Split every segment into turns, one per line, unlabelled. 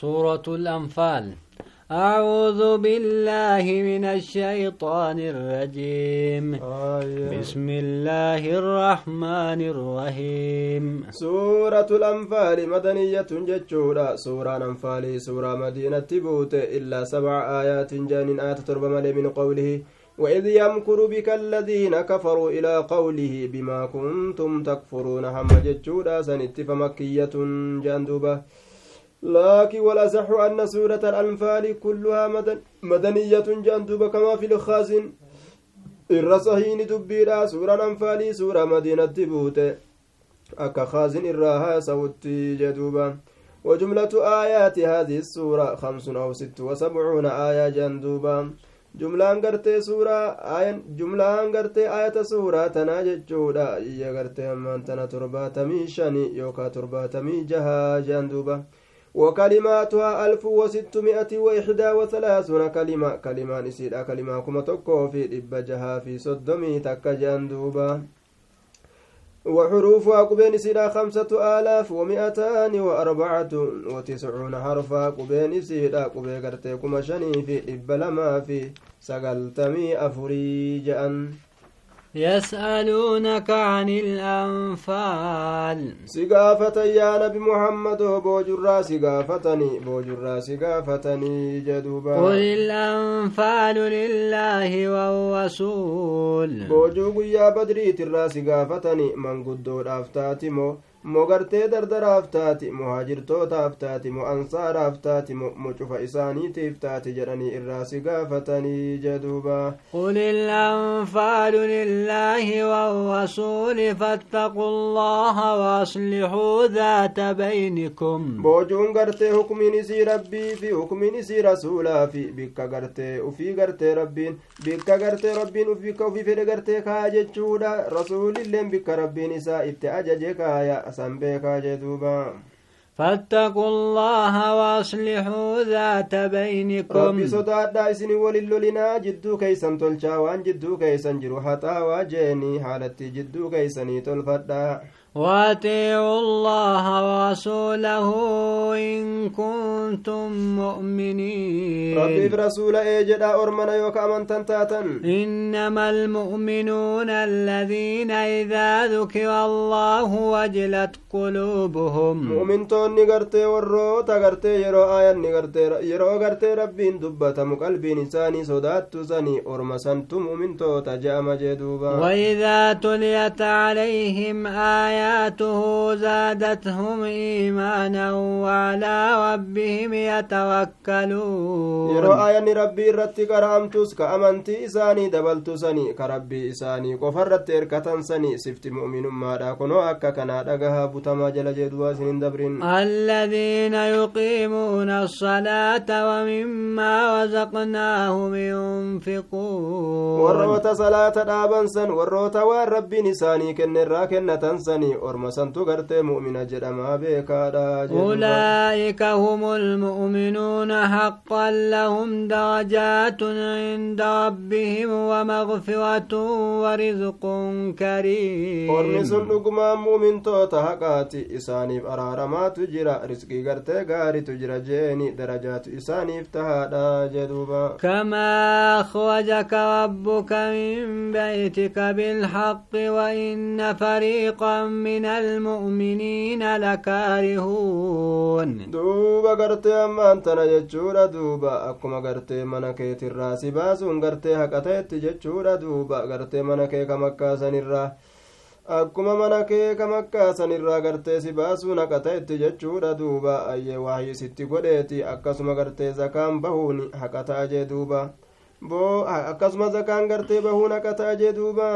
سورة الأنفال. أعوذ بالله من الشيطان الرجيم. آية. بسم الله الرحمن الرحيم.
سورة الأنفال مدنية جتشورا سورة الأنفال سورة مدينة بوت إلا سبع آيات جان آت تربى من قوله وإذ يمكر بك الذين كفروا إلى قوله بما كنتم تكفرون. هم جتشورا سنت فمكية جندوبة لكن والأصح أن سورة الأنفال كلها مدن مدنية جندوبة كما في الخازن الرصهين دبيرا سورة الأنفال سورة مدينة بوته أكا خازن الراها سوتي جدوبا وجملة آيات هذه السورة خمس أو ست وسبعون آية جندوبا jumlaan gartee suuraa jumlaan gartee ayata suuraa tanaa jechuudha. Iyya gartee ammaan tana torbaatamii shani yookaa torbaatamii jahaa jean duuba. وكلماتها ألف وستمائة وإحدى وثلاثون كلمة. كلمة نسيرة كلمة كما تكو في إبجها في صدمي تكجان دوبا. وحروفها قبين سيرا خمسة آلاف ومئتان وأربعة وتسعون حرفا قبين سيرا قبين قرتيكم شني في إبلما في سقلتمي أفري جأن
يسألونك عن الأنفال.
سقافة يا نبي محمد بوجرا سقافتني بوجرا سقافتني جدوبا.
قل الأنفال لله والرسول.
بوجو يا بدري ترى سقافتني من قدو الأفتاتمو moo gartee dardaraaf taati moo haajirtootaaf taati moo ansaaraaf taati moo cufa isaaniitiif taati jedhanii irraa si gaafatanii jeduuba.
قل الأنفال لله والرسول فاتقوا الله وأصلحوا ذات بينكم
بوجون غرتي حكمين سي ربي في حكمين سي رسولا في بك غرتي وفي غرتي ربين بك غرتي ربين وفي كوفي في غرتي كاجچودا رسول الله بك ربين إسا اتأجج كايا san beekaa jee duuba
فاتقوا الله وأصلحوا ذات بينكم.
ربي صدادا اسني وللولنا جدو كيسن تلشا وان جدو كيسن جرو حتا واجيني حالتي جدو كيسني تلفدا
واتيعوا الله ورسوله إن كنتم مؤمنين.
ربي برسول ايجدا أرمنا يوكا من تنتاتا
إنما المؤمنون الذين إذا ذكر الله وجلت قلوبهم.
مؤمن توني غرتي وروتا غرتي يرو آية غرتي يرو غرتي ربي دبتا مقلبي نساني صدات سني أرما سنتم مؤمن توتا جام جدوبا
وإذا تليت عليهم آيات آياته زادتهم إيمانا وعلى ربهم يتوكلون.
يرو آيان ربي رتي كرامتوس كأمنتي إساني دبلتو سني كربي إساني قفرت إركتن سني سفت مؤمن ما داكنو أكا كنا دقها بتما جل جدوا سنين دبرين
الذين يقيمون الصلاة ومما رزقناهم ينفقون
وروت صلاة دابا سن وروت وان ربي نساني كن الراكنة سني orma santu gartee mu'mina jedhamaa beekaadha
أولئك هم المؤمنون حقا لهم درجات عند ربهم ومغفرة ورزق كريم
ormi sun dhugumaan mu'mintoota haqaati isaaniif araaramaatu jira risqii gartee gaaritu jira jeeni darajaatu isaaniif tahaadha jedhuuba
كما أخرجك ربك من بيتك بالحق وإن فريقا من المؤمنين لكارهون
دوبا غرتي أما أنتنا جتشورا دوبا أكما غرتي منا كيت الراسي باسون غرتي هكتت جتشورا دوبا غرتي منا كي كمكاسن الرا akkuma mana kee ka makkaasan irraa gartee si baasuun akka ta'etti jechuudha duuba ayyee waahii sitti godheeti akkasuma gartee zakaan bahuun haqa ta'a jee duuba boo akkasuma zakaan gartee bahuun haqa ta'a jee duuba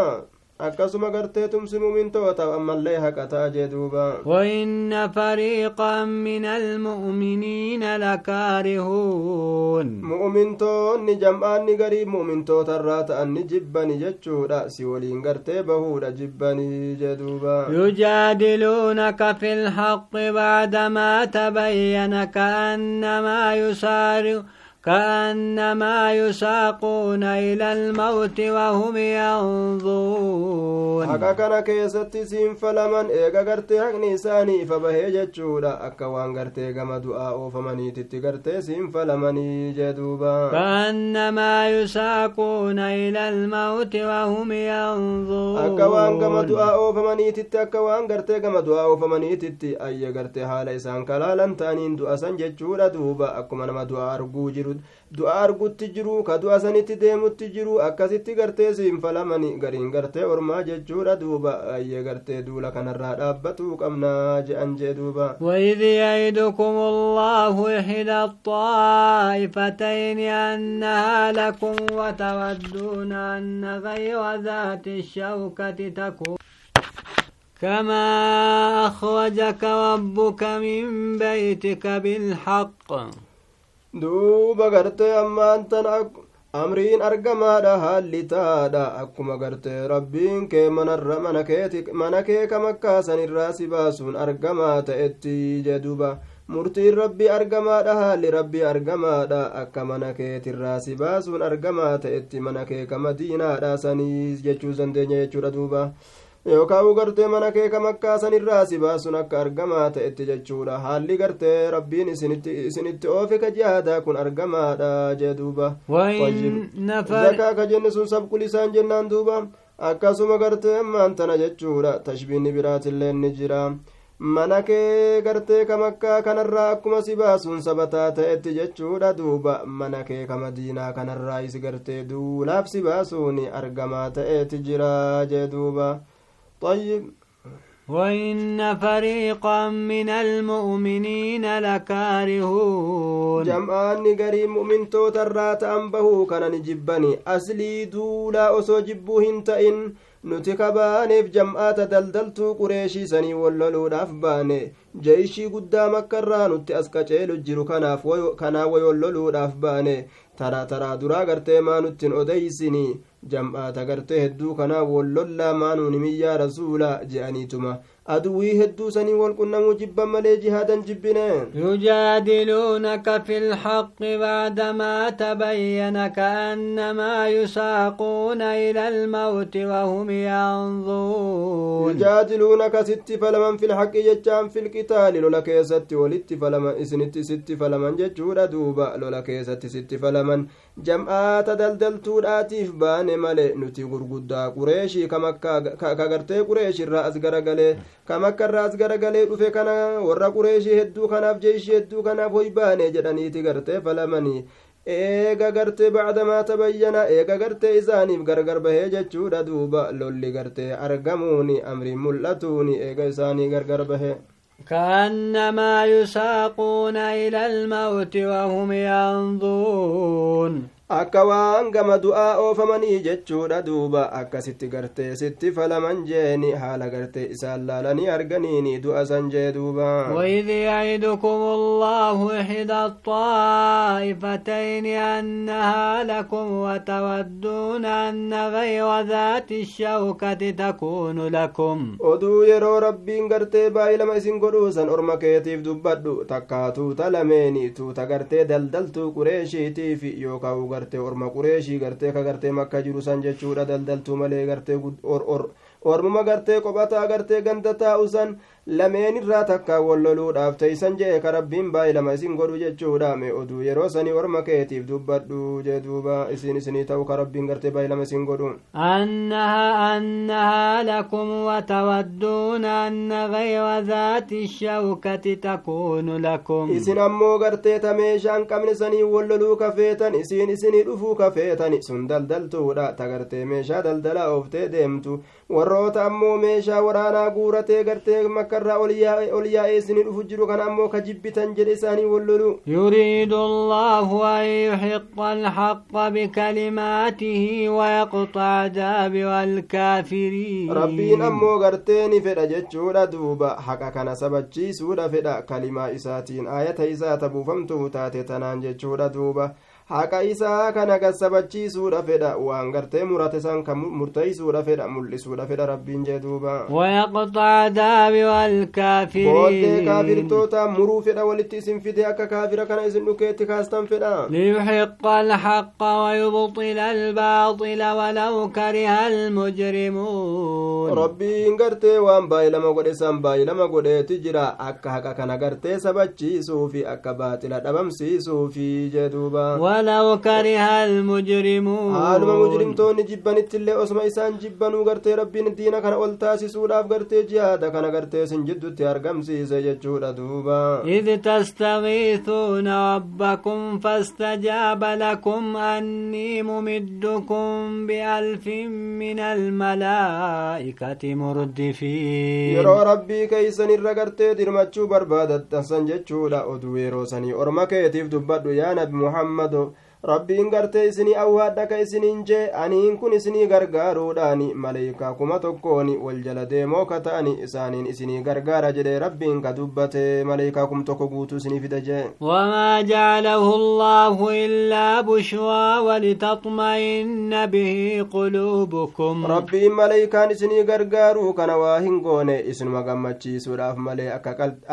Akkasuma gartee tumsi mumintoota ammallee haqataa jee duuba
وإن فريقا من المؤمنين لكارهون
mu'mintoonni jam'aanni garii mu'mintoota irraa ta'anni jibbani jechuudha si waliin gartee bahuudha jibbanii jee duuba
يجادلونك في الحق بعدما تبين كأنما يسارع كأنما يساقون إلى الموت وهم ينظرون
haqa kana keessatti siin falaman eega gartee haqni isaanii ifa bahee jechuudha akka waan gartee gama du'aa oofamaniititti gartee siin falamanii jee duuba
كأنما يساقون إلى الموت وهم ينظرون
akka waan gama du'aa oofamaniititti akka waan gartee gama du'aa oofamaniititti ayya gartee haala isaan kalaalan ta'aniin du'a san jechuudha duuba akkuma nama du'a arguu jiru du'a argutti jiru ka du'a sanitti deemutti jiru akkasitti gartee siin falamani gariin gartee ormaa jechuudha duuba ayya gartee duula kanarraa dhaabbatuu qabnaa je'an jee duuba
وإذ يعدكم الله إحدى الطائفتين أنها لكم وتودون أن غير ذات الشوكة تكون كما أخرجك ربك من بيتك بالحق
duuba gartee ammaan tan amriin argamaadha haalli taadha akkuma gartee rabbiin kee manarra mana kee kamakkaasan irraa si baasuun argamaa ta'etti jeduba murtiin rabbii argamaadha haalli rabbii argamaadha. Akka mana keetirraa si baasuun argamaa ta'etti mana kee kamadiinaadha sanii jechuu dandeenya jechuudha duuba yookaan gartee mana kee kamakkaasan irraa si baasuun akka argamaa ta'etti jechuudha. Haalli gartee rabbiin isinitti oofe ka jihaadaa kun argamaadha jee duuba. Zakaa ka jenne sun sabqul isaan jennaan duuba. Akkasuma gartee ammaan tana jechuudha. Tashbiinni biraatillee ni jira. Mana kee gartee kamakkaa kanarraa akkuma si baasuun sabataa ta'etti jechuudha duuba. Mana kee kama diinaa kanarraa isi gartee duulaaf si baasuun argamaa ta'etti jira jee duuba طيب.
وإن فريقا من المؤمنين لكارهون.
جمعان غري مؤمن توترات أنبهو كان نجبني. أسلي دولا أسو جبوهن تئن nuti kabaaneef jam'aata daldaltuu qureeshii sanii walloluudhaaf baane jeeshii guddaa makkarraa nutti as qaceelu jiru kanaaf kanaa wayolloluudhaaf baane taraa taraa duraa gartee maa nuttin odeysinii jam'aata gartee hedduu kanaa wallollaa maanuun himiyyaa rasuula je'aniituma aduwwii hedduu sanii walqunnamuu jibban malee jihaadan jibbine
يجادلونك في الحق بعدما تبين كأنما يساقون إلى الموت وهم ينظرون
يجادلونك ست فلمن في الحق جتان في القتال لولا كيست ولت فلمن اسنت ست فلمن جتشورا دوبا لولا كيست ست فلمن جمعات دلدلتو داتيف بان مالي نتي غرغدا قريشي كما كغرتي قريشي الرأس غرغلي kamakka irraa as garagalee dhufe kana warra qureeshii hedduu kanaaf jeeshii hedduu kanaaf hoybaane jedhaniiti gartee falamanii eega gartee bacdamaa tabayyana eega gartee isaaniif gargar bahee jechuudha duuba lolli gartee argamuuni amriin mul'atuuni eega isaanii gargar bahee
كأنما يساقون إلى الموت وهم ينظرون.
Akka waan gama du'aa oofamanii jechuudha duuba akkasitti gartee sitti falaman jeeni haala gartee isaan laalanii arganiini du'a san jee duuba
وإذ يعدكم الله إحدى الطائفتين أنها لكم وتودون أن غير ذات الشوكة تكون لكم
oduu yeroo rabbiin gartee baay'ilama isin godhuusan orma keetiif dubbadhu takkaa tuuta lameeni tuuta gartee daldaltuu qureeshiitiif yookaan gartee orma qureeshii gartee ka gartee makka jiru san jechuudha daldaltuu malee gartee ormuma gartee qophataa gartee ganda taa'usan lameen irraa takkaa walloluudhaaf teeysan jee ka rabbiin baay'ilama isin godhu jechuudha me oduu yeroo sanii orma keetiif dubbadhu jee duuba isin isinii ta'u ka rabbiin gartee baay'ilama isin godhu
أنها أنها لكم وتودون أن غير ذات الشوكة تكون لكم
isin ammoo gartee ta meeshaan qabne sanii walloluu kafeetan isiin isinii dhufuu kafeetan sun daldaltuudha ta gartee meeshaa daldalaa ooftee deemtu warroota ammoo meeshaa waraanaa guuratee gartee makkarraa ol yaa'ee isinii dhufu jiru kana ammoo ka jibbitan jedhe isaanii wallolu
يريد الله أن يحق الحق بكلماته ويقطع دابر الكافرين
rabbiin ammoo gartee ni fedha jechuudha duuba haqa kana sabachiisuudha fedha kalimaa isaatiin aayata isaa tabuufamtuu taate tanaan jechuudha duuba haqa isaa kana gassabachiisuudha fedha waan gartee murate san kan murteeysuudha fedha mul'isuudha fedha rabbiin jee duuba
ويقطع دابر الكافرين
booddee kaafirtoota muruu fedha walitti isin fide akka kaafira kana isin dhukeetti kaastan fedha
ليحق الحق ويبطل الباطل ولو كره المجرمون
rabbiin gartee waan baay'ilama godhe san baay'ilama godheeti jira akka haqa kana gartee sabachiisuufi akka baaxila dhabamsiisuufi jee duuba
ولو كره المجرمون
قالوا مجرم توني جبان اتلا اسمع إسان جبان وقرت ربي ندينا كان قلتا سيسولا فقرت جهادا كان قرت سنجد تيار قمسي سيجد دوبا
إذ تستغيثون ربكم فاستجاب لكم أني ممدكم بألف من الملائكة مردفين.
يرو ربي كيسن الرقرت دير بربادت سنجد جولا أدويرو سني ارمكي يتيف دبادو يا نبي محمد. Rabbiin gartee isinii awwaadha ka isiniin jee aniin kun isinii gargaaruudhaani maleeykaa kuma tokkooni wal jala deemoo ka ta'ani isaaniin isinii gargaara jedhe rabbiin ka dubbate maleeykaa kum tokko guutuu isinii fida jee
وما جعله الله إلا بشرى ولتطمئن به قلوبكم
rabbiin maleeykaan isinii gargaaruu kana waa hin goone isinuma gammachiisuudhaaf malee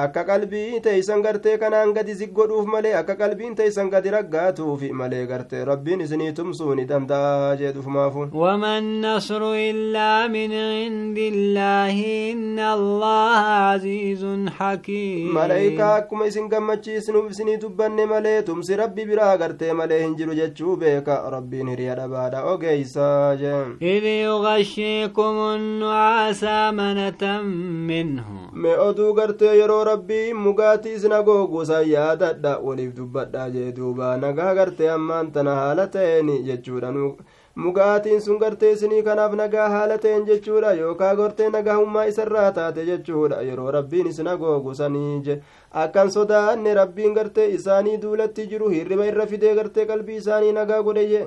akka qalbii teeysan gartee kanaan gadi ziggodhuuf malee akka qalbiin teeysan gadi raggaatuufi malee gartee rabbiin isinii tumsuu ni danda'a jedhufumaafu
وما النصر إلا من عند الله إن الله عزيز حكيم
maleeykaa akkuma isin gammachiisnuuf isinii dubbanne malee tumsi rabbi biraa gartee malee hin jiru jechuu beeka rabbiin hiriya dhabaadha ogeeysaa jee
إذ يغشيكم النعاس أمنة منه
me oduu gartee yeroo rabbii mugaatii isin agooguusan yaadadha waliif dubbadha jee duuba nagaa gartee ammaan tana haala ta'een jechuudha Nu- mugaatiin sun gartee isinii kanaaf nagaa haala ta'een jechuudha yookaa gartee nagahummaa isarraa taate jechuudha yeroo rabbiin isin agooguusanii je akkan sodaanne rabbiin gartee isaanii duulatti jiru hirriba irra fidee gartee qalbii isaanii nagaa godhe jee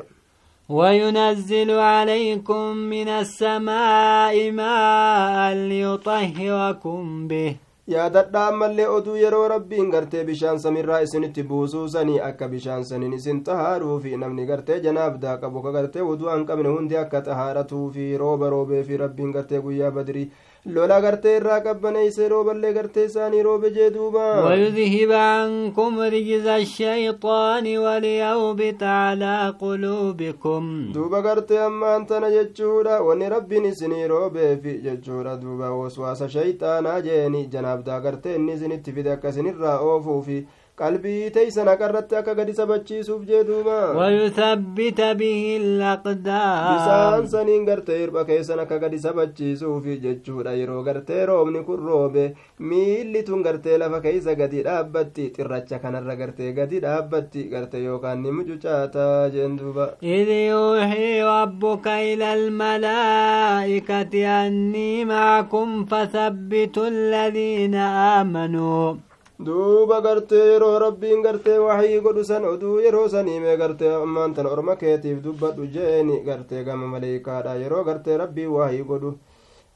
وينزل عليكم من السماء ماء ليطهركم به
Yaadadha ammallee oduu yeroo rabbiin gartee bishaan samiirraa isinitti buusuusanii akka bishaan saniin isin xahaaruufi namni gartee janaabdaa qabu ka gartee wuduu hin qabne hundi akka xahaaratuufi rooba roobeefi rabbiin gartee guyyaa badrii lola gartee irraa qabbaneeyse rooballee gartee isaanii roobe jee duuba
ويذهب عنكم رجز الشيطان وليوبت على قلوبكم
duuba gartee ammaan tana jechuudha wanni rabbiin isinii roobeefi jechuudha duuba waswaasa shayxaanaa jeeni janaabdaa gartee inni isinitti fide akka isinirraa oofuufi qalbii teeysan haqa irratti akka gadi sabachiisuuf jeeduuba wayuthabbita
bihi laqdaam
bisaan saniin gartee hirba keessan akka gadi sabachiisuufi jechuudha. Yeroo gartee roobni kun roobe miilli tun gartee lafa keeysa gadi dhaabbatti xirracha kanarra gartee gadi dhaabbatti gartee yookaan ni mucucaataa jeen duuba.
Id yuuxii rabbuka ila almalaa'ikati annii maakum fasabbitu alladhiina aamanuu
duuba gartee yeroo rabbiin gartee waxii godhu san oduu yeroo saniime gartee ammaan tan orma keetiif dubbadhu jeeni gartee gama maleeykaadha yeroo gartee rabbii waxii godhu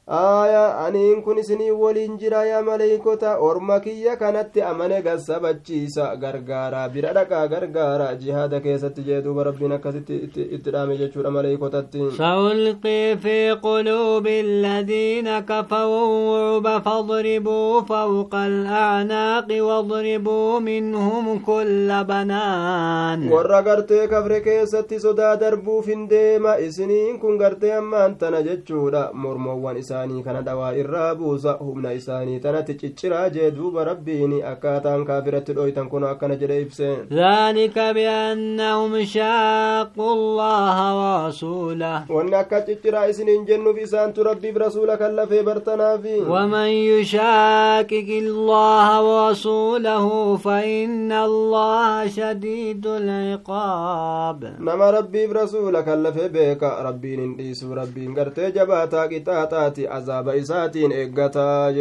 aayaa aniin kun isinii waliin jira yaa maleeykota orma kiyya kanatti amane gassabachiisa gargaara bira dhaqaa gargaara jihaada keessatti jee duuba rabbiin akkasitti itti- dhaame jechuudha maleeykotatti
سألقي في قلوب الذين كفروا الرعب فاضربوا فوق الأعناق واضربوا منهم كل بنان
warra gartee kafre keessatti sodaa darbuuf hin deema isiniin kun gartee ammaan tana jechuudha mormowwan isaanii kana dhawaa irraa buusa humna isaanii tanatti cicciraa jee duuba rabbiin akkaataan kaafiratti dhoytan kun akkana jedhe ibse
ذلك بأنهم شاقوا الله ورسوله
wanni akka cicciraa isiniin jennuuf isaantu rabbiif rasuula kan lafee bartanaafi
ومن يشاكك الله ورسوله فإن الله شديد العقاب
nama rabbiif rasuula kan lafee beeka rabbiin hin dhiisu rabbiin gartee jabaataa qixaaxaati isaati azaaba isaatiin eeggataa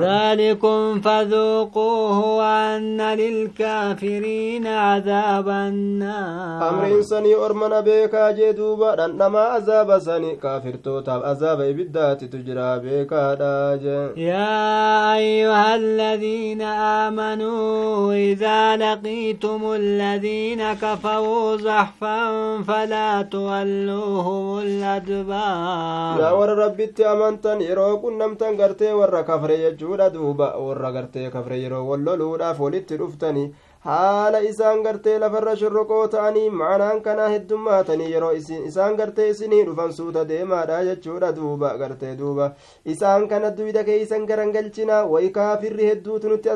ذلكم فذوقوه وأن للكافرين عذاب النار
amriin sanii ormana beekaa jee duuba dhandhamaa azaaba sani kaafirtootaaf azaaba ibiddaatitu jira beekaadha jee
يا أيها الذين آمنوا إذا لقيتم الذين كفروا زحفا فلا تولوهم
yaa
الأدبار
warra rabbitti amantan yeroo qunnamtan gartee warra kafre jechuudha duuba warra gartee kafre yeroo wal loluudhaaf walitti dhuftani haala isaan gartee lafarra shorroqoo ta'anii maanaan kanaa heddummaatanii yeroo isaan gartee isinii dhufan suuta deemaadha jechuudha duuba gartee duuba isaan kana duyda keeysan garangalchinaa wayi kaafirri hedduutu nutti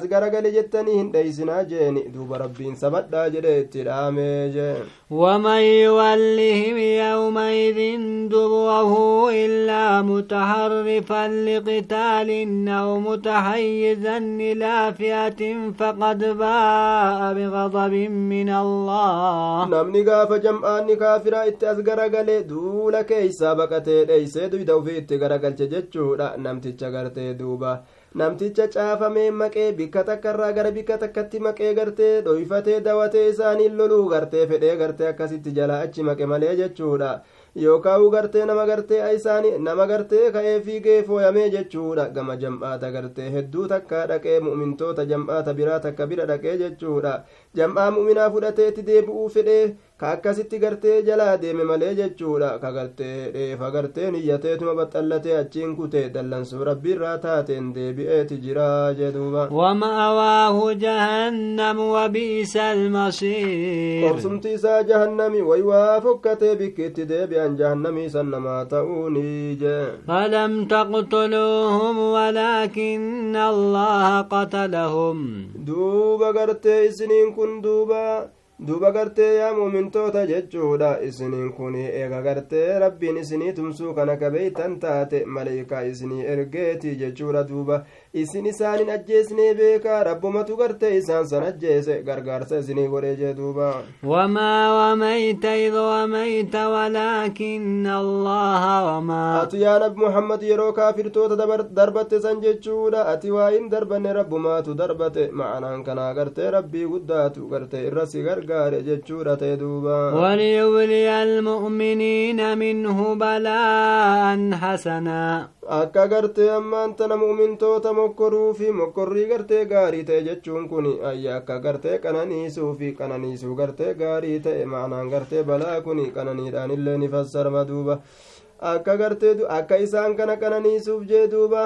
as garagale jettanii hin dheeysinaa jeeni duuba rabbiin sabadhaa jedhe itti dhaamee jee
ومن يولهم يومئذ دبره إلا متحرفا لقتال أو متحيزا إلى فئة فقد باء بغضب من الله
namni gaafa jam'aanni kaafiraa itti as garagale duula keeysaa baqatee dheeysee duyda ufii itti garagalche jechuudha namticha gartee duuba namticha caafamee maqee bikka takkarraa gara bikka takkatti maqee gartee dhoyfatee dawatee isaaniin loluu gartee fedhee gartee akkasitti jalaa achi maqe malee jechuudha yookaan gartee nama gartee isaanii nama gartee ka'ee fiigee fooyamee jechuudha gama jam'aata gartee hedduu takka dhaqee mu'mintoota jam'aata biraa takka bira dhaqee jechuudha jam'aa mu'minaa fudhateetti deebi'uu fedhee ka akkasitti gartee jalaa deeme malee jechuudha ka gartee dheefa gartee niyyateetuma baxxallatee achiin kutee dallansuu rabbiirraa taateen deebi'eeti jira jedhuuba
ومأواه جهنم وبئس المصير
qorsumti isaa jahannami way waa fokkatee bikkiitti deebi'an jahannamii san namaa ta'uunii jee
فلم تقتلوهم ولكن الله قتلهم
duuba gartee isiniin kun duuba duuba gartee yaa muumintoota jechuudha isiniin kun eega gartee rabbiin isinii tumsuu kana kabeeytan taate maleekaa isinii ergeeti jechuudha duuba isin isaanin ajjeesnee beekaa rabbumatu gartee isaan san ajjeese gargaarsa isinii godhee jee duuba
وما وميت إذ وميت ولكن الله وما
ati yaa nabi muhammad yeroo kaafirtoota darbatte san jechuudha ati waa hin darbanne rabbumaatu darbate ma'anaan kanaa gartee rabbii guddaatu gartee irra si gargaare jechuudha ta'e duuba
وليبلي المؤمنين منه بلاء حسنا
akka gartee ammaan tana mu'mintoota mokkoruu fi mokkorrii gartee gaarii ta'e jechuun kun ayya akka gartee qananiisuu fi qananiisuu gartee gaarii ta'e ma'anaan gartee balaa kun qananiidhaan illee ni fassarama duuba akka gartee akka isaan kana qananiisuuf jee duuba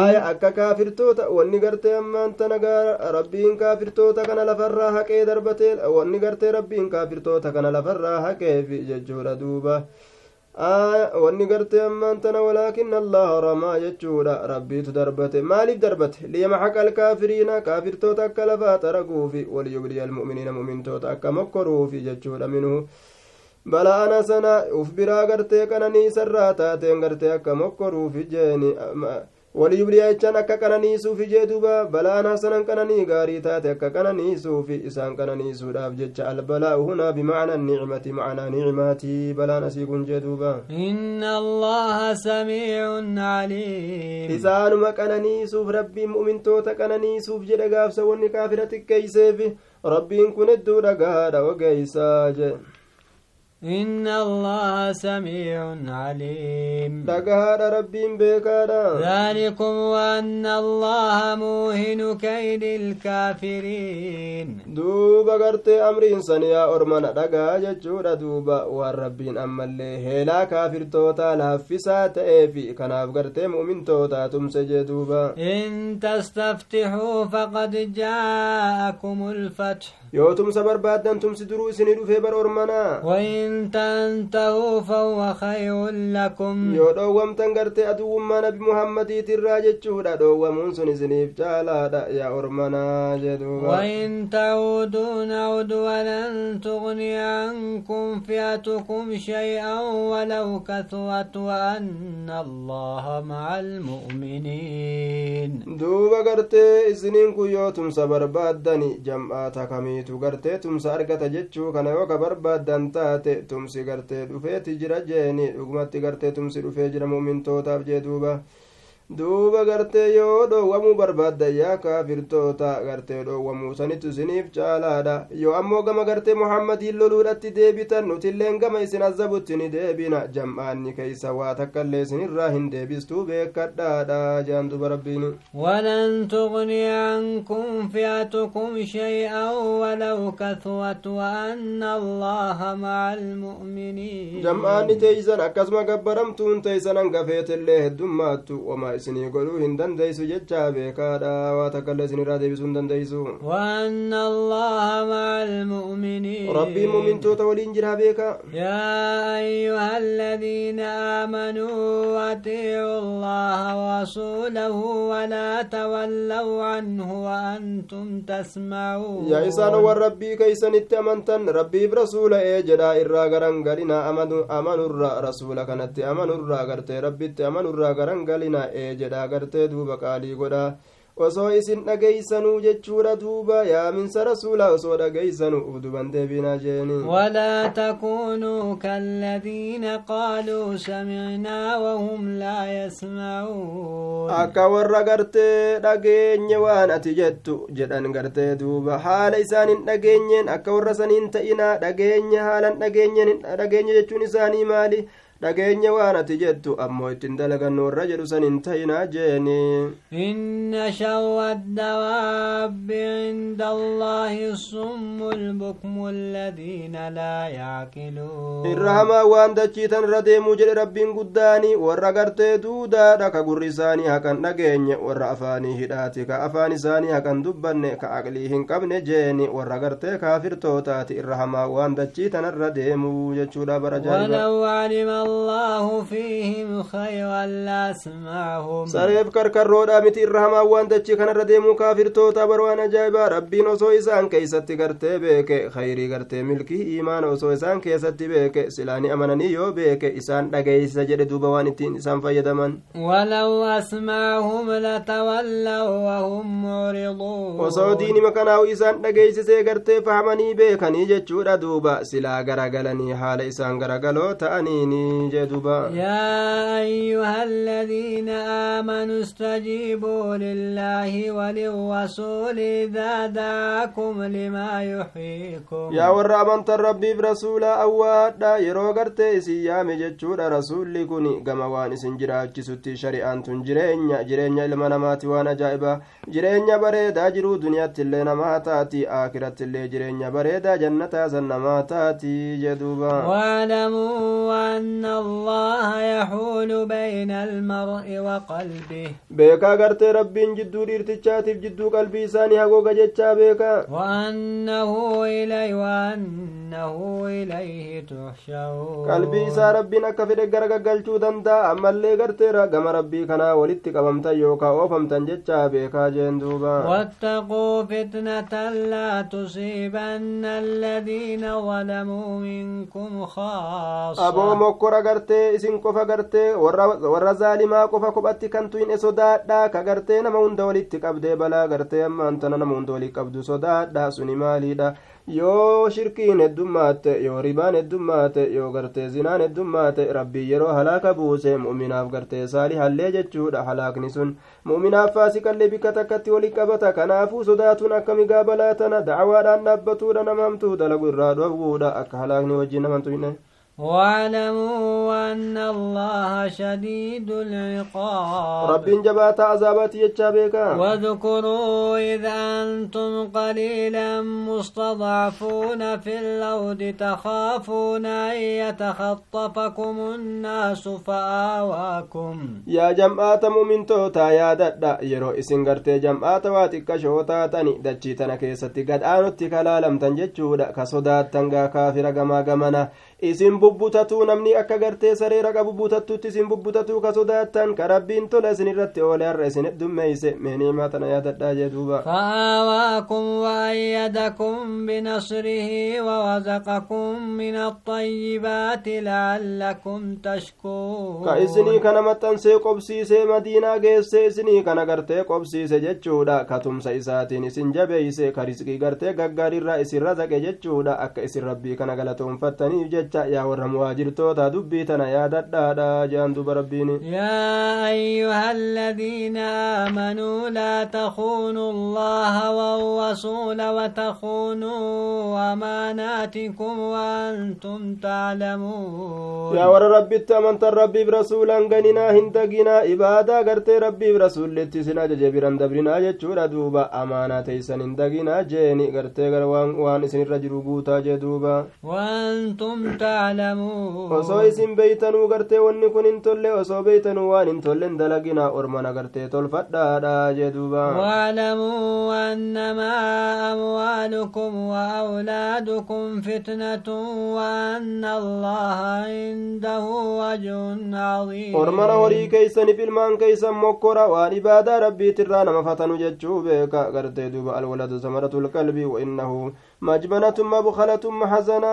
aya akka kaafirtoota wanni gartee ammaan tana rabbiin kaafirtoota kana lafarraa haqee darbatee wanni gartee rabbiin kaafirtoota kana lafarraa haqeefi jechuudha duuba wanni gartee ammaan tana walaakin allaha ramaa jechuudha rabbiitu darbate maaliif darbate liyamaxaqa alkaafiriina kaafirtoota akka lafaa xaraguufi waliyubliya almu'miniina mu'mintoota akka mokkoruufi jechuudha minhu bala'ana sana uf biraa gartee qananiisarraa taateen gartee akka mokkoruufi jeeni waliyubliyaa jechaan akka qananiisuufi jee duuba balaan hasanan qananii gaarii taate akka qananiisuufi isaan qananiisuudhaaf jecha albalaa'u hunaa bimacna nicmati macnaa nicmaatii balaan asii kun jee duuba
إن الله سميع عليم
isaanuma qananiisuuf rabbiin mu'mintoota qananiisuuf jedhe gaafsa wanni kaafira xiqqeeyseef rabbiin kun hedduu dhagahaadha ogeeysaa je
إن الله سميع عليم.
تقهر ربي بكذا
ذلكم وأن الله موهن كيد الكافرين.
دوبا قرت أمرين سنيا أرمان رقا ججورا دوبا والربي أما اللي هلا كافر توتا لافسا تأفي كناف قرت مؤمن توتا تمسج دوبا.
إن تستفتحوا فقد جاءكم الفتح.
يوتم سبر بعد أن سنيرو فيبر أرمانا. وإن
وإن تنتهوا فهو خير لكم
yoo dhoowwamtan gartee aduwwummaa nabi muhammadiitirraa jechuudha dhoowwamuun sun isiniif caalaadha yaa ormanaa jedhuuba
وإن تعودوا نعد ولن تغني عنكم فئتكم شيئا ولو كثرت وأن الله مع المؤمنين
duuba gartee isiniin kun yoo tumsa barbaaddani jam'aata kamiitu gartee tumsa argata jechuu kana yoo ka barbaaddan taate tumsi gartee dhufeeti jira jeeni dhugumatti gartee tumsi dhufee jira mu'mintootaaf jee duuba duuba gartee yoo dhoowwamuu barbaadda yaa kaafirtoota gartee dhoowwamuu sanitu isiniif caalaadha yoo ammoo gama gartee muhammadiin loluudhatti deebitan nutilleen gama isin azabutti ni deebina jam'aanni keeysa waa takkaillee isinirraa hin deebistuu beekadhaadha jean duba rabbiin
ولن تغني عنكم فئتكم شيئا ولو كثرت وأن الله مع المؤمنين
jam'aanni teeysan akkasuma gabbaramtuun teeysan hangafeetillee heddummaattu wama isinii godhuu hin dandeeysu jechaa beekaadha waa takkaillee isinirraa deebisuu hin dandeeysu
وأن الله مع المؤمنين
rabbiin mumintoota waliin jiraa beeka
يا أيها الذين آمنوا أطيعوا الله ورسوله ولا تولوا عنه وأنتم تسمعون
yaa isaanowwan rabbii keeysanitti amantan rabbiif rasuula ee jedhaa irraa garan galina amanurra rasuula kanatti amanurraa gartee rabbitti amanurraa garan galina ee jedhaa gartee duuba qaalii godhaa osoo isin dhageeysanuu jechuudha duuba yaaminsa rasuulaa osoo dhageeysanuu uduban deebinaa jeeni
ولا تكونوا كالذين قالوا سمعنا وهم لا يسمعون
akka warra gartee dhageenye waan ati jettu jedhan gartee duuba haala isaan hin dhageenyeen akka warra saniin ta'inaa dhageenya haalan dhageenye jechuun isaanii maali dhageenya waan ati jettu ammoo ittiin dalagannu warra jedhu san hin ta'inaa jeeni
إن شر الدواب عند الله الصم البكم الذين لا يعقلون
irra hamaa waan dachiitan irra deemuu jedhe rabbiin guddaani warra gartee duudaadha ka gurri isaanii hakan dhageenye warra afaanii hidhaati ka afaan isaanii hakan dubbanne ka aqlii hin qabne jeeni warra gartee kaafirtootaati irra hamaa waan dachiitan irra deemuu jechuudha bara jaa'iba
ولو علم الله فيهم خيرا لا
سمعهم سريب كركر رودا مت الرحمة وان دتش كان رديم كافر تو تبر وأنا جايبا ربي نصو إنسان كي ستي بك خيري كرت ملكي إيمان نصو إنسان كي ستي سلاني أمانني يو بك إنسان دعي سجد دوبا تين إنسان في يدمن
ولو أسمعهم لا تولوا وهم معرضون.
وصو دين مكان أو دعي سجد كرت فهمني بك نيجي دوبا سلا غرغلني حال إنسان غرغلو تأنيني.
يا أيها الذين آمنوا استجيبوا لله وللرسول إذا دعاكم لما يحييكم.
يا ورب أنت الرب برسول أواد يرو قرتي مجد رسول لكني كما وان سنجرا جسد شريعة جرينيا جرينيا لما نمات وأنا جائبا. جرينيا بريدا جرو دنيا تلي نماتاتي آخرة تلي جرينيا بريدا جنة زنماتاتي جدبا
وعلموا أن الله يحول بين المرء وقلبه
beekaa gartee rabbiin jidduu dhiirtichaatiif jidduu qalbii isaanii hagooga jechaa beekaa
وأنه إليه وأنه إليه تحشرون
isaa rabbiin akka fedhe gara gaggalchuu danda'a ammallee garteera gama rabbii kanaa walitti qabamtan yookaa oofamtan jechaa beekaa jeen duuba
واتقوا فتنة لا تصيبن الذين ظلموا منكم خاصة
aboo mokkora gartee isin qofa gartee warra zaalimaa qofa kophatti kan tuyne sodaadha ka gartee nama hunda walitti qabdee balaa gartee ammaan tana nama hunda walitti qabdu sodaadha suni maaliidha yoo shirkiin heddummaate yoo ribaan heddummaate yoo gartee zinaan heddummaate rabbii yeroo halaaka buuse mu'minaaf gartee saalihallee jechuudha halaakni sun mu'minaaf faasiqallee bikka takkatti walitti qabata kanaafuu sodaatuun akka migaa balaa tana dacwaadhaan dhaabbatuudha nama hamtuu dalagu irraa dhowwuudha akka halaakni wajjin nama tuyne
واعلموا أن الله شديد العقاب.
رب جبات عذابات يتشابيك
واذكروا إذ أنتم قليلا مستضعفون في الأرض تخافون أن يتخطفكم الناس فآواكم.
يا جماعة مؤمن توتا يا دادا يرو إسنغرت جماعة واتك شوتا تاني دجي تنكي ستي قد آنو تكالا لم تنجي جودا كسودات تنغا كافرة غما غمنا. Isin bubbutatuu namni akka gartee sareera qabu butattutti isin bubbutatuu ka sodaattan ka rabbiin tola isin irratti oole har'a isin heddummeeyse meeniimaa tana yaadadhaa jee duuba
فآواكم وأيدكم بنصره ورزقكم من الطيبات لعلكم تشكرون
isinii kana maxxansee qobsiisee madiinaa geessee isinii kana gartee qobsiise jechuudha ka tumsa isaatiin isin jabeeyse ka risqii gartee gaggaarirraa isin razaqe jechuudha akka isin rabbii kana galatoonfattaniif jecha yaa warra muhaajirtoota dubbii tana yaadadhaadha jean duba rabbiin
يا أيها الذين آمنوا لا تخونوا الله والرسول وتخونوا أماناتكم وأنتم تعلمون
yaa warra rabbitti amantan rabbiif rasuulan ganinaa hin daginaa ibaadaa gartee rabbiif rasuullitti isin ajaje biran dabrinaa jechuudha duuba amaanaa teeysan hin daginaa jeeni gartee gara waan isinirra jiru guutaa jee duuba
وأنتم تعلمون
osoo isin beeytanuu gartee wanni kun hin tolle osoo beeytanuu waan hin tollen dalaginaa ormana gartee tolfadhaadha jee duuba
واعلموا أنما أموالكم وأولادكم فتنة وأن الله عنده أجر عظيم
ormana horii keeysaniif ilmaan keeysan mokkora waan ibaadaa rabbiitirraa nama fatanu jechuu beeka gartee duuba alwaladu samaratul qalbii wainnahu majbanatun mabkalatun mahazana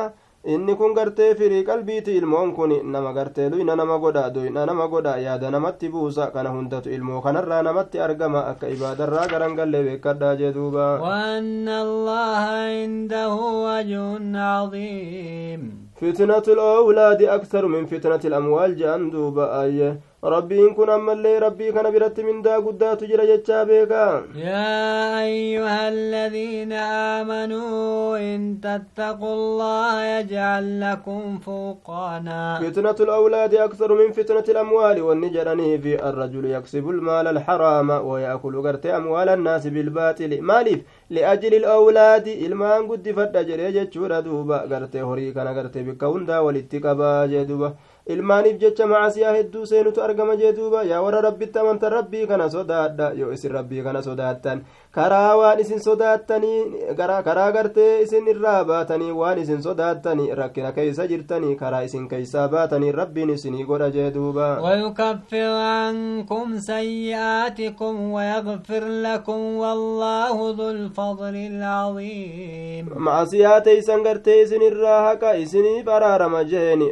inni kun gartee firii qalbiiti ilmoon kun nama gartee luyna nama godha doyna nama godha yaada namatti buusa kana hundatu ilmoo kanarraa namatti argama akka ibaadarraa garan galle beekadhaa jee duuba
وأن الله عنده أجر عظيم
فتنة الأولاد أكثر من فتنة الأموال جان دوبا آية ربي إن كن أما اللي ربي كان برت من دا قدات جرى جتشا بيكا
يا أيها الذين آمنوا إن تتقوا الله يجعل لكم فرقانا
فتنة الأولاد أكثر من فتنة الأموال والنجرني في الرجل يكسب المال الحرام ويأكل قرت أموال الناس بالباطل مالف لأجل الأولاد ilmaan guddifadha jedhee jechuudha duuba. Gartee horii kana gartee bikka hundaa walitti qabaa jee duuba. Ilmaaniif jecha macasiyaa hedduu seenutu argama jee duuba yaa warra rabbitti amantan rabbii kana sodaadha yoo isin rabbii kana sodaattan karaa waan isin sodaattanii karaa gartee isin irraa baatanii waan isin sodaattanii rakkina keeysa jirtanii karaa isin keeysaa baatanii rabbiin isinii godha jee duuba
ويكفر عنكم سيئاتكم ويغفر لكم والله ذو الفضل العظيم
macasiyaa teeysan gartee isin irraa haqa isiniif araarama jeeni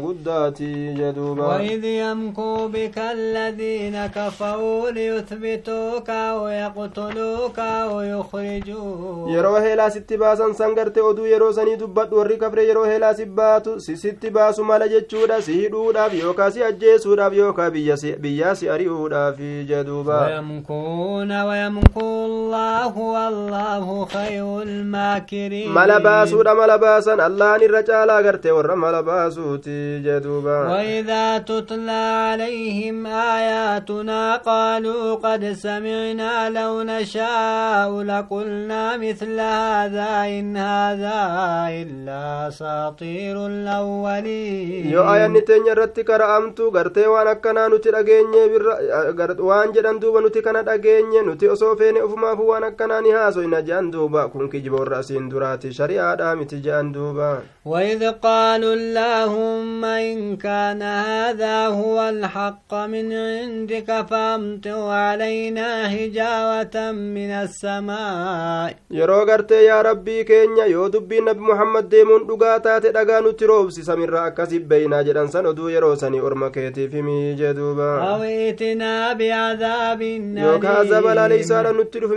guddaati jee duuba
وإذ يمكر بك الذين كفروا ليثبتوك أو يقتلوك أو يخرجوك
gartee oduu yeroo sanii dubbadhu warri kafre yeroo heelaa si baatu si sitti baasu mala jechuudha si hidhuudhaaf yookaa si ajjeesuudhaaf yookaa biyyaa si ari'uudhaaf jee duuba
ويمكرون ويمكر الله والله خير الماكرين
mala baasuudha mala baasan allahan irra caalaa gartee warra mala رسوتي جدوبا
وإذا تتلى عليهم آياتنا قالوا قد سمعنا لو نشاء لقلنا مثل هذا إن هذا إلا ساطير الأولين.
يو آية نتين يرتي كرامتو غرتي وانا كنا نتر أغيني وان جدن دوبا نتر كنا أغيني نتر أصوفين أفما فوانا كنا نهازو إن جان دوبا كنك جبور رأسين دراتي شريعة دامتي جان دوبا
وإذ قالوا الله اللهم إن كان هذا هو الحق من عندك فأمطر علينا هجاوة من السماء.
يرو يا ربي كينيا يو دبي نبي محمد ديمون دقاتا تدقان تروب سمير راكسي بينا جدن سندو يرو سني أرمكيتي في مي جدوبا
اويتنا ايتنا بعذاب
النار يو كازب لالي سالا نترف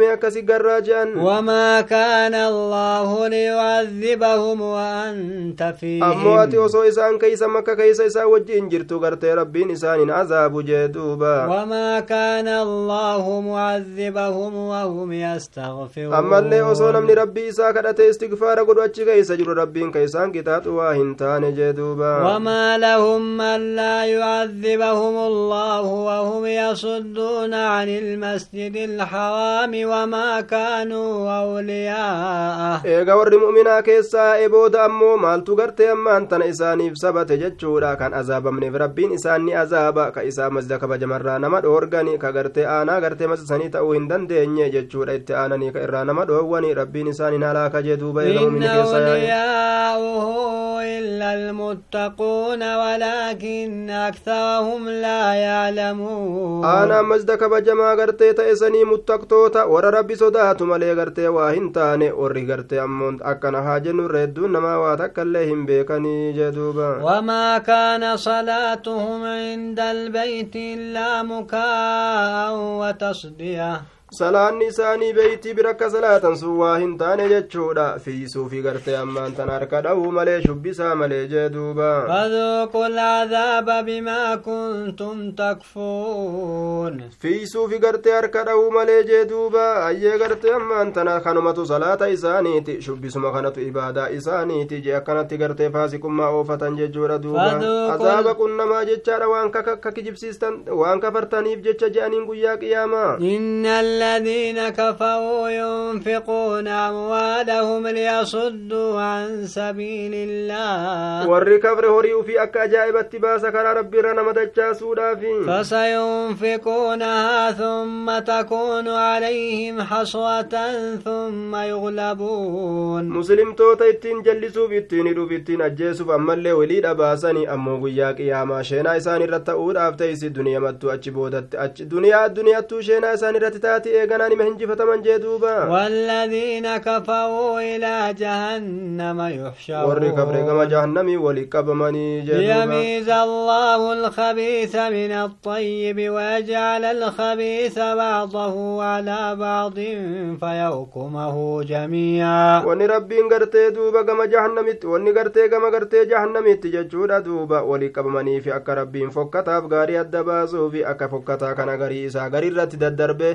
وما كان الله ليعذبهم وأنت فيهم
أمواتي وصوي isaan keeysa makka keeysa isaan wajjiin jirtu gartee rabbiin isaaniin azaabu jee duuba
وما كان الله معذبهم وهم يستغفرون
ammallee osoo namni rabbii isaa kadhate istigfaara godhu achi keeysa jiru rabbiin keeysaan qixaaxu waa hin taane jee duuba
وما لهم ألا يعذبهم الله وهم يصدون عن المسجد الحرام وما كانوا أولياءه
eega warri mu'minaa keessaa ebooda ammoo maaltu gartee ammaan tana isaaniif sabate jechuudha kan azaabamneef rabbiin isaan ni azaaba ka isaa masjida kabajamarraa nama dhoorgani ka gartee aanaa gartee masjisanii ta'uu hin dandeenye jechuudha itti aananii ka irraa nama dhoowwani rabbiin isaan hin halaaka jee duuba eega
إن
mu'mini keessa
إلا المتقون ولكن أكثرهم لا يعلمون
gartee ta'e sanii muttaqtoota warra rabbi sodaatu malee gartee waa hin taane warri gartee ammoo akkana haa jennu irra hedduun namaa
وما كان صلاتهم عند البيت إلا مكاء وتصدية.
Salaanni isaanii beeytii bira akka salaatan sun waa hin taane jechuudha fiisuufi gartee ammaan tan harka dha'uu malee shubbisaa malee jee duuba
العذاب بما كنتم تكفون
fiisuufi gartee harka dha'uu malee jee duuba ayyee gartee ammaan tana kanumatu salaata isaaniiti shubbisuma kanatu ibaadaa isaaniiti jee akkanatti gartee faasiqummaa oofatan jechuudha duuba azaaba qunnamaa jechaadha waan kaka kijibsiistan waan kafartaniif jecha je'aniin guyyaa qiyaamaa
الذين كفروا ينفقون أموالهم ليصدوا عن سبيل الله.
والركبر هريو في أكا جائبة تباسة كرا ربي رانا مدجا سودا
فسينفقونها ثم تكون عليهم حصوة ثم يغلبون
مسلم توتا اتين جلسوا بيتين ادو بيتين اجيسوا فأمال وليد أباساني أمو قياك يا ما شينا إساني رتا دنيا مدتو أجي بودت دنيا دنيا تو شينا إساني eeganaan ima hinjifataman jee duuba
والذين كفروا إلى جهنم
warri kafre gama
يحشرون
jahannamii wali qabamanii jee duuba
ليميز الله الخبيث من الطيب ويجعل الخبيث بعضه على بعض فيحكمه جميعا
wanni rabbiin gartee duuba gama jahannamitti wanni gartee gama gartee jahannamitti jechuudha duuba walii qabamanii fi akka rabbiin fokkataaf gaarii adda baasuu fi akka fokkataa kana garii isaa garii irratti daddarbe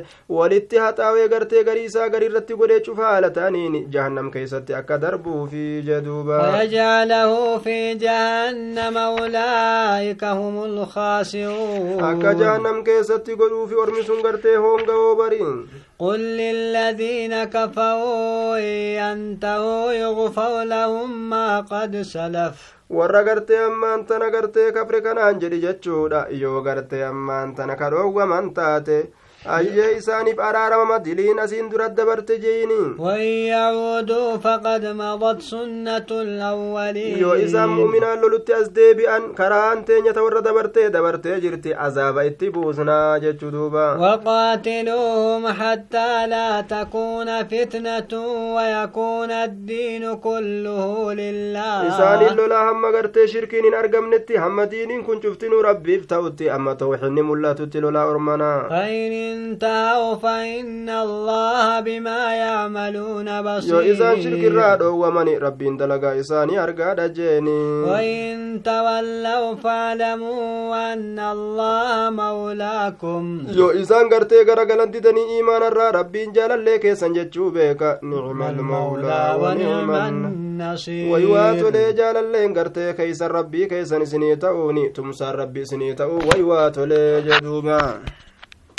walitti haxaawee gartee garii isaa garii irratti godhee cufa haala ta'aniin jahannam keessatti akka darbuufi jeduuba
ويجعله في جهنم أولئك هم الخاسرون
akka jahannam keessatti godhuufi ormi sun gartee hoonga'oo bariin
قل للذين كفروا ينتهوا يغفر لهم ما قد سلف
warra gartee ammaan tana gartee kafre kanaan jedhi jechuudha yoo gartee ammaan tana ka dhoowwaman taate ayyee isaaniif araaramama diliin asiin dura dabarte
وإن يعودوا فقد مضت سنة الأولين
yoo isaan mu'minaan lolutti as deebi'an karaan teenyata warra dabartee dabartee jirti azaaba itti buusnaa jechuu duuba
وقاتلوهم حتى لا تكون فتنة ويكون الدين كله
isaaniin
لله
lolaa hamma gartee shirkiin hin argamnetti hamma diiniin kun cuftinuu rabbiif ta'utti amma tawxidni mul'atutti lolaa ormanaa
انتهوا فإن الله بما يعملون
yoo isaan shirkirraa
بصير
dhoowwamani rabbiin dalagaa isaanii argaadha jeeni
وإن تولوا فاعلموا أن الله مولاكم
yoo isaan gartee garagalan didanii iimaanarraa rabbiin jaalallee keessan jechuu beeka nicma
المولى
almawlaa
ونعم النصير
tolee jaalalleen gartee keeysan rabbii keessan isinii ta'uuni tumsaan rabbii isinii ta'uu waywaa tolee jedhuuba